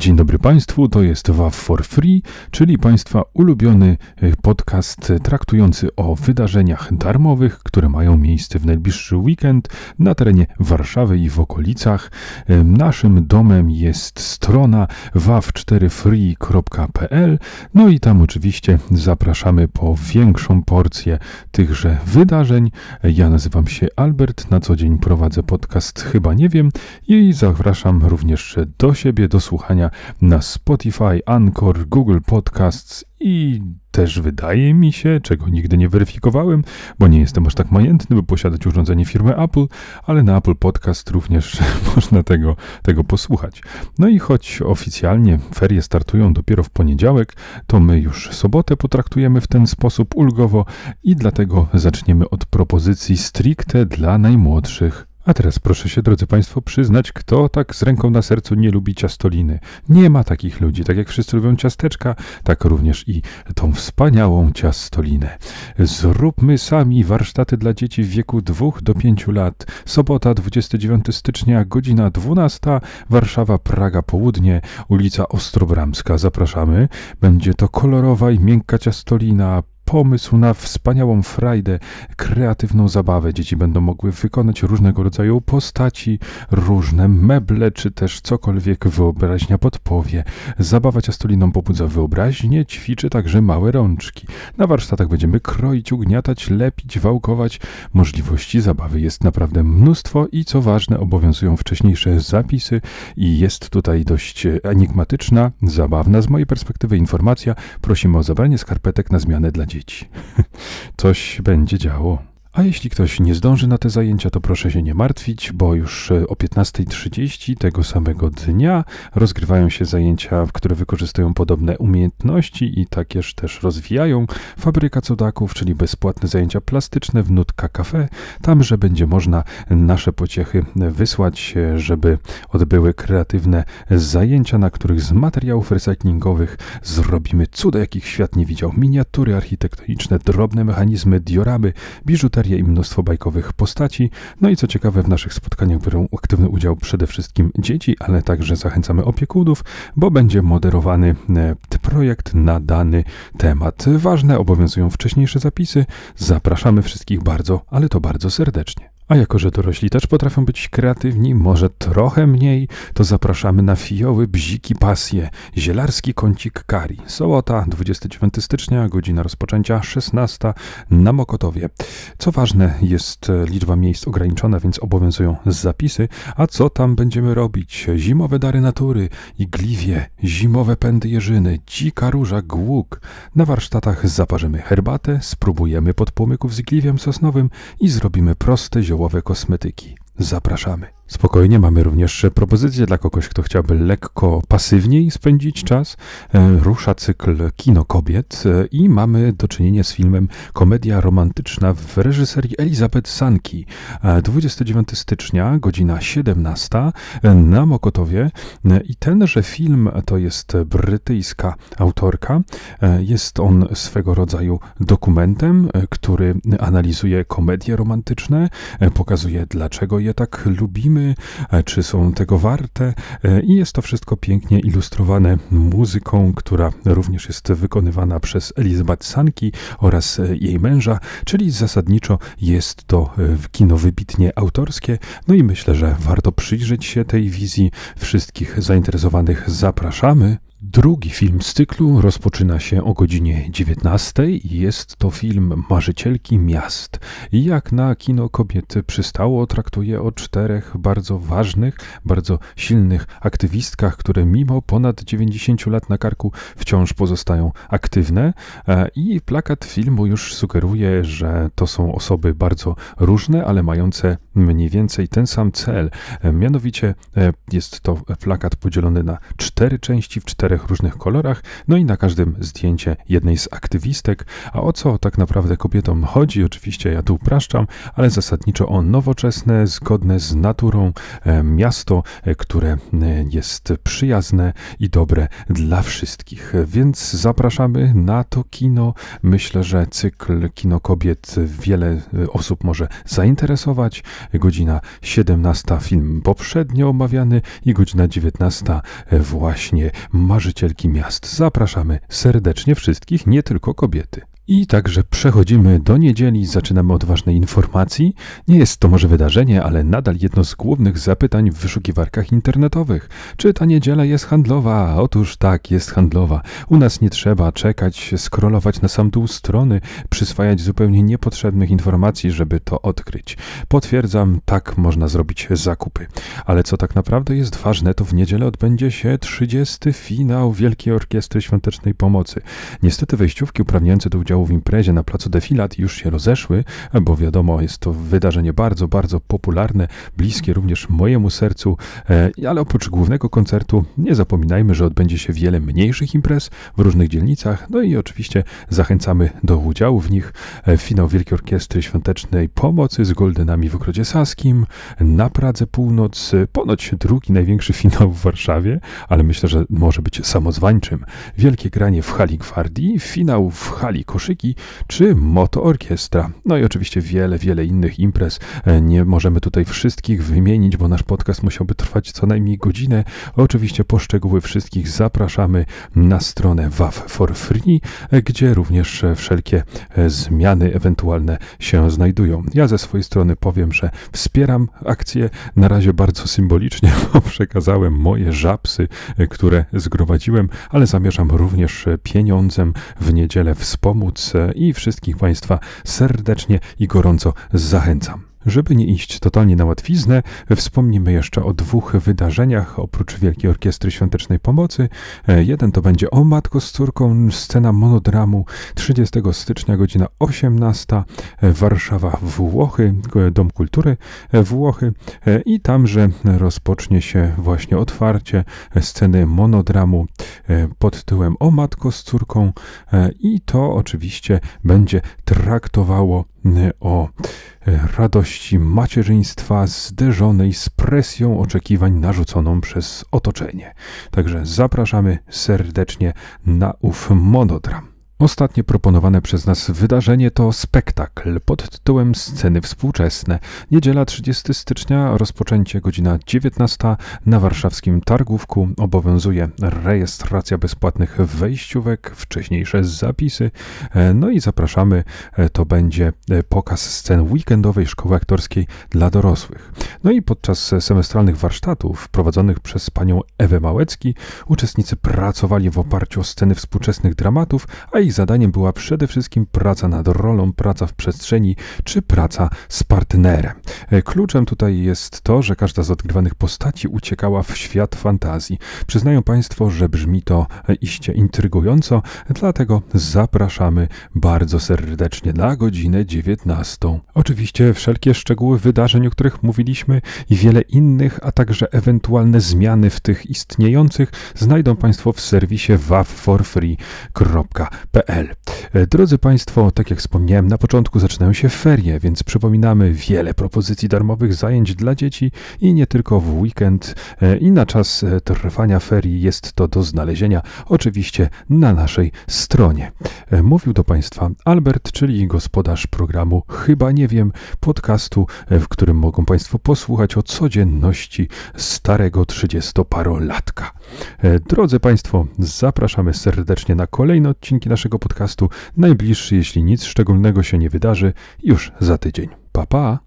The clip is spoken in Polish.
Dzień dobry Państwu, to jest WAV for Free, czyli Państwa ulubiony e, podcast traktujący o wydarzeniach darmowych, które mają miejsce w najbliższy weekend na terenie Warszawy i w okolicach. E, naszym domem jest strona wav4free.pl, no i tam oczywiście zapraszamy po większą porcję tychże wydarzeń. E, ja nazywam się Albert, na co dzień prowadzę podcast Chyba Nie Wiem i zapraszam również do siebie do słuchania na Spotify, Anchor, Google Podcasts i też wydaje mi się, czego nigdy nie weryfikowałem, bo nie jestem aż tak majętny, by posiadać urządzenie firmy Apple, ale na Apple Podcast również można tego, tego posłuchać. No i choć oficjalnie ferie startują dopiero w poniedziałek, to my już sobotę potraktujemy w ten sposób ulgowo i dlatego zaczniemy od propozycji stricte dla najmłodszych a teraz proszę się, drodzy Państwo, przyznać, kto tak z ręką na sercu nie lubi ciastoliny. Nie ma takich ludzi. Tak jak wszyscy lubią ciasteczka, tak również i tą wspaniałą ciastolinę. Zróbmy sami warsztaty dla dzieci w wieku 2 do 5 lat. Sobota, 29 stycznia, godzina 12, Warszawa, Praga, Południe, ulica Ostrobramska. Zapraszamy. Będzie to kolorowa i miękka ciastolina, pomysł na wspaniałą frajdę, kreatywną zabawę. Dzieci będą mogły wykonać różnego rodzaju postaci, różne meble, czy też cokolwiek wyobraźnia podpowie. Zabawa ciastoliną pobudza wyobraźnię, ćwiczy także małe rączki. Na warsztatach będziemy kroić, ugniatać, lepić, wałkować. Możliwości zabawy jest naprawdę mnóstwo i co ważne, obowiązują wcześniejsze zapisy i jest tutaj dość enigmatyczna, zabawna z mojej perspektywy informacja. Prosimy o zabranie skarpetek na zmianę dla dzieci Coś będzie działo. A jeśli ktoś nie zdąży na te zajęcia, to proszę się nie martwić, bo już e, o 15.30 tego samego dnia rozgrywają się zajęcia, które wykorzystują podobne umiejętności i takież też rozwijają. Fabryka cudaków, czyli bezpłatne zajęcia plastyczne w Nutka Cafe, tam, że będzie można nasze pociechy wysłać, e, żeby odbyły kreatywne zajęcia, na których z materiałów recyklingowych zrobimy cuda, jakich świat nie widział. Miniatury architektoniczne, drobne mechanizmy, dioramy, biżuteria, serię i mnóstwo bajkowych postaci. No i co ciekawe, w naszych spotkaniach biorą aktywny udział przede wszystkim dzieci, ale także zachęcamy opiekunów, bo będzie moderowany e, projekt na dany temat. Ważne obowiązują wcześniejsze zapisy. Zapraszamy wszystkich bardzo, ale to bardzo serdecznie. A jako, że dorośli też potrafią być kreatywni, może trochę mniej, to zapraszamy na fijoły bziki pasje, zielarski kącik kari. Sobota, 29 stycznia, godzina rozpoczęcia 16 na Mokotowie. Co ważne, jest liczba miejsc ograniczona, więc obowiązują zapisy. A co tam będziemy robić? Zimowe dary natury, igliwie, zimowe pędy jeżyny, dzika róża, głuk. Na warsztatach zaparzymy herbatę, spróbujemy podpłomyków z igliwiem sosnowym i zrobimy proste zioło połowy kosmetyki. Zapraszamy. Spokojnie, mamy również propozycję dla kogoś, kto chciałby lekko pasywniej spędzić czas. E, rusza cykl Kino Kobiet e, i mamy do czynienia z filmem Komedia romantyczna w reżyserii Elizabeth Sanki. 29 stycznia, godzina 17 e, na Mokotowie. I tenże film to jest brytyjska autorka. Jest on swego rodzaju dokumentem, który analizuje komedie romantyczne, pokazuje dlaczego je tak lubimy E, czy są tego warte e, i jest to wszystko pięknie ilustrowane muzyką, która również jest wykonywana przez Elizabeth Sanki oraz e, jej męża, czyli zasadniczo jest to kino wybitnie autorskie, no i myślę, że warto przyjrzeć się tej wizji. Wszystkich zainteresowanych zapraszamy. Drugi film z cyklu rozpoczyna się o godzinie 19. Jest to film Marzycielki Miast. I jak na kino kobiet przystało, traktuje o czterech bardzo ważnych, bardzo silnych aktywistkach, które mimo ponad 90 lat na karku wciąż pozostają aktywne. E, I plakat filmu już sugeruje, że to są osoby bardzo różne, ale mające mniej więcej ten sam cel. E, mianowicie e, jest to plakat podzielony na cztery części w cztery czterech różnych kolorach, no i na każdym zdjęcie jednej z aktywistek. A o co tak naprawdę kobietom chodzi? Oczywiście ja tu upraszczam, ale zasadniczo o nowoczesne, zgodne z naturą e, miasto, e, które e, jest przyjazne i dobre dla wszystkich. Więc zapraszamy na to kino. Myślę, że cykl Kino Kobiet wiele osób może zainteresować. godzina 17 film poprzednio omawiany i godzina 19 właśnie Marzycielki Miast. Zapraszamy serdecznie wszystkich, nie tylko kobiety. I także przechodzimy do niedzieli, zaczynamy od ważnej informacji. Nie jest to może wydarzenie, ale nadal jedno z głównych zapytań w wyszukiwarkach internetowych. Czy ta niedziela jest handlowa? Otóż tak, jest handlowa. U nas nie trzeba czekać, scrollować na sam dół strony, przyswajać zupełnie niepotrzebnych informacji, żeby to odkryć. Potwierdzam, tak można zrobić zakupy. Ale co tak naprawdę jest ważne, to w niedzielę odbędzie się 30. finał Wielkiej Orkiestry Świątecznej Pomocy. Niestety wejściówki uprawniające do udziału udziału w imprezie na placu Defilat już się rozeszły, bo wiadomo, jest to wydarzenie bardzo, bardzo popularne, bliskie również mojemu sercu, e, ale oprócz głównego koncertu nie zapominajmy, że odbędzie się wiele mniejszych imprez w różnych dzielnicach, no i oczywiście zachęcamy do udziału w nich. E, finał Wielkiej Orkiestry Świątecznej Pomocy z Goldenami w Ogrodzie Saskim, na Pradze Północ, ponoć drugi największy finał w Warszawie, ale myślę, że może być samozwańczym. Wielkie granie w hali Gwardii, finał w hali Koszykówki, koszyki czy Moto Orkiestra. No i oczywiście wiele, wiele innych imprez. E, nie możemy tutaj wszystkich wymienić, bo nasz podcast musiałby trwać co najmniej godzinę. Oczywiście poszczegóły wszystkich zapraszamy na stronę WAF for Free, e, gdzie również e, wszelkie zmiany ewentualne się znajdują. Ja ze swojej strony powiem, że wspieram akcję na razie bardzo symbolicznie, bo przekazałem moje żapsy, które zgromadziłem, ale zamierzam również pieniądzem w niedzielę wspomóc i wszystkich Państwa serdecznie i gorąco zachęcam. Żeby nie iść totalnie na łatwiznę, wspomnimy jeszcze o dwóch wydarzeniach oprócz Wielkiej Orkiestry Świątecznej Pomocy. E, jeden to będzie O Matko z córką, scena monodramu 30 stycznia, godzina 18, e, Warszawa, Włochy, Dom Kultury e, Włochy i tamże rozpocznie się właśnie otwarcie sceny monodramu pod tytułem O Matko z córką i to oczywiście będzie traktowało o radości macierzyństwa zderzonej z presją oczekiwań narzuconą przez otoczenie. Także zapraszamy serdecznie na ów monodram. Ostatnie proponowane przez nas wydarzenie to spektakl pod tytułem Sceny współczesne. Niedziela 30 stycznia, rozpoczęcie godzina 19 na warszawskim Targówku. Obowiązuje rejestracja bezpłatnych wejściówek, wcześniejsze zapisy. E, no i zapraszamy, e, to będzie e, pokaz scen weekendowej szkoły aktorskiej dla dorosłych. No i podczas semestralnych warsztatów prowadzonych przez panią Ewę Małecki uczestnicy pracowali w oparciu o sceny współczesnych dramatów, a ich zadaniem była przede wszystkim praca nad rolą, praca w przestrzeni czy praca z partnerem. E, kluczem tutaj jest to, że każda z odgrywanych postaci uciekała w świat fantazji. Przyznają Państwo, że brzmi to e, iście intrygująco, dlatego zapraszamy bardzo serdecznie na godzinę 19. Oczywiście wszelkie szczegóły wydarzeń, o których mówiliśmy i wiele innych, a także ewentualne zmiany w tych istniejących znajdą Państwo w serwisie waf4free.pl E, drodzy Państwo, tak jak wspomniałem, na początku zaczynają się ferie, więc przypominamy wiele propozycji darmowych zajęć dla dzieci i nie tylko w weekend e, i na czas e, trwania ferii jest to do znalezienia oczywiście na naszej stronie. Mówił do Państwa Albert, czyli gospodarz programu Chyba Nie Wiem, podcastu, w którym mogą Państwo posłuchać o codzienności starego trzydziestoparolatka. Drodzy Państwo, zapraszamy serdecznie na kolejne odcinki naszego naszego podcastu. Najbliższy, jeśli nic szczególnego się nie wydarzy, już za tydzień. Pa, pa!